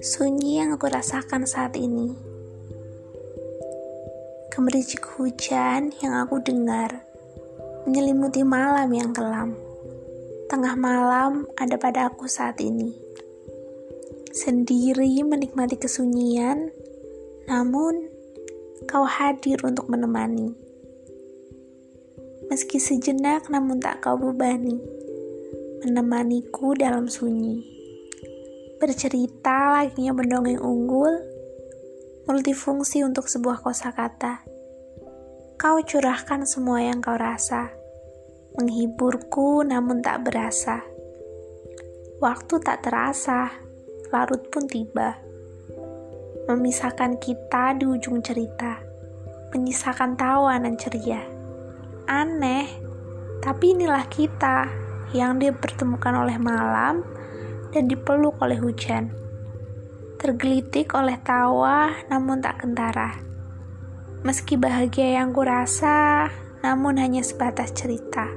Sunyi yang aku rasakan saat ini. Gemericik hujan yang aku dengar menyelimuti malam yang kelam. Tengah malam ada pada aku saat ini. Sendiri menikmati kesunyian, namun kau hadir untuk menemani. Meski sejenak namun tak kau bebani, menemaniku dalam sunyi bercerita layaknya mendongeng unggul, multifungsi untuk sebuah kosakata. Kau curahkan semua yang kau rasa, menghiburku namun tak berasa. Waktu tak terasa, larut pun tiba. Memisahkan kita di ujung cerita, menyisakan tawa dan ceria. Aneh, tapi inilah kita yang dipertemukan oleh malam dan dipeluk oleh hujan. Tergelitik oleh tawa, namun tak kentara. Meski bahagia yang kurasa, namun hanya sebatas cerita.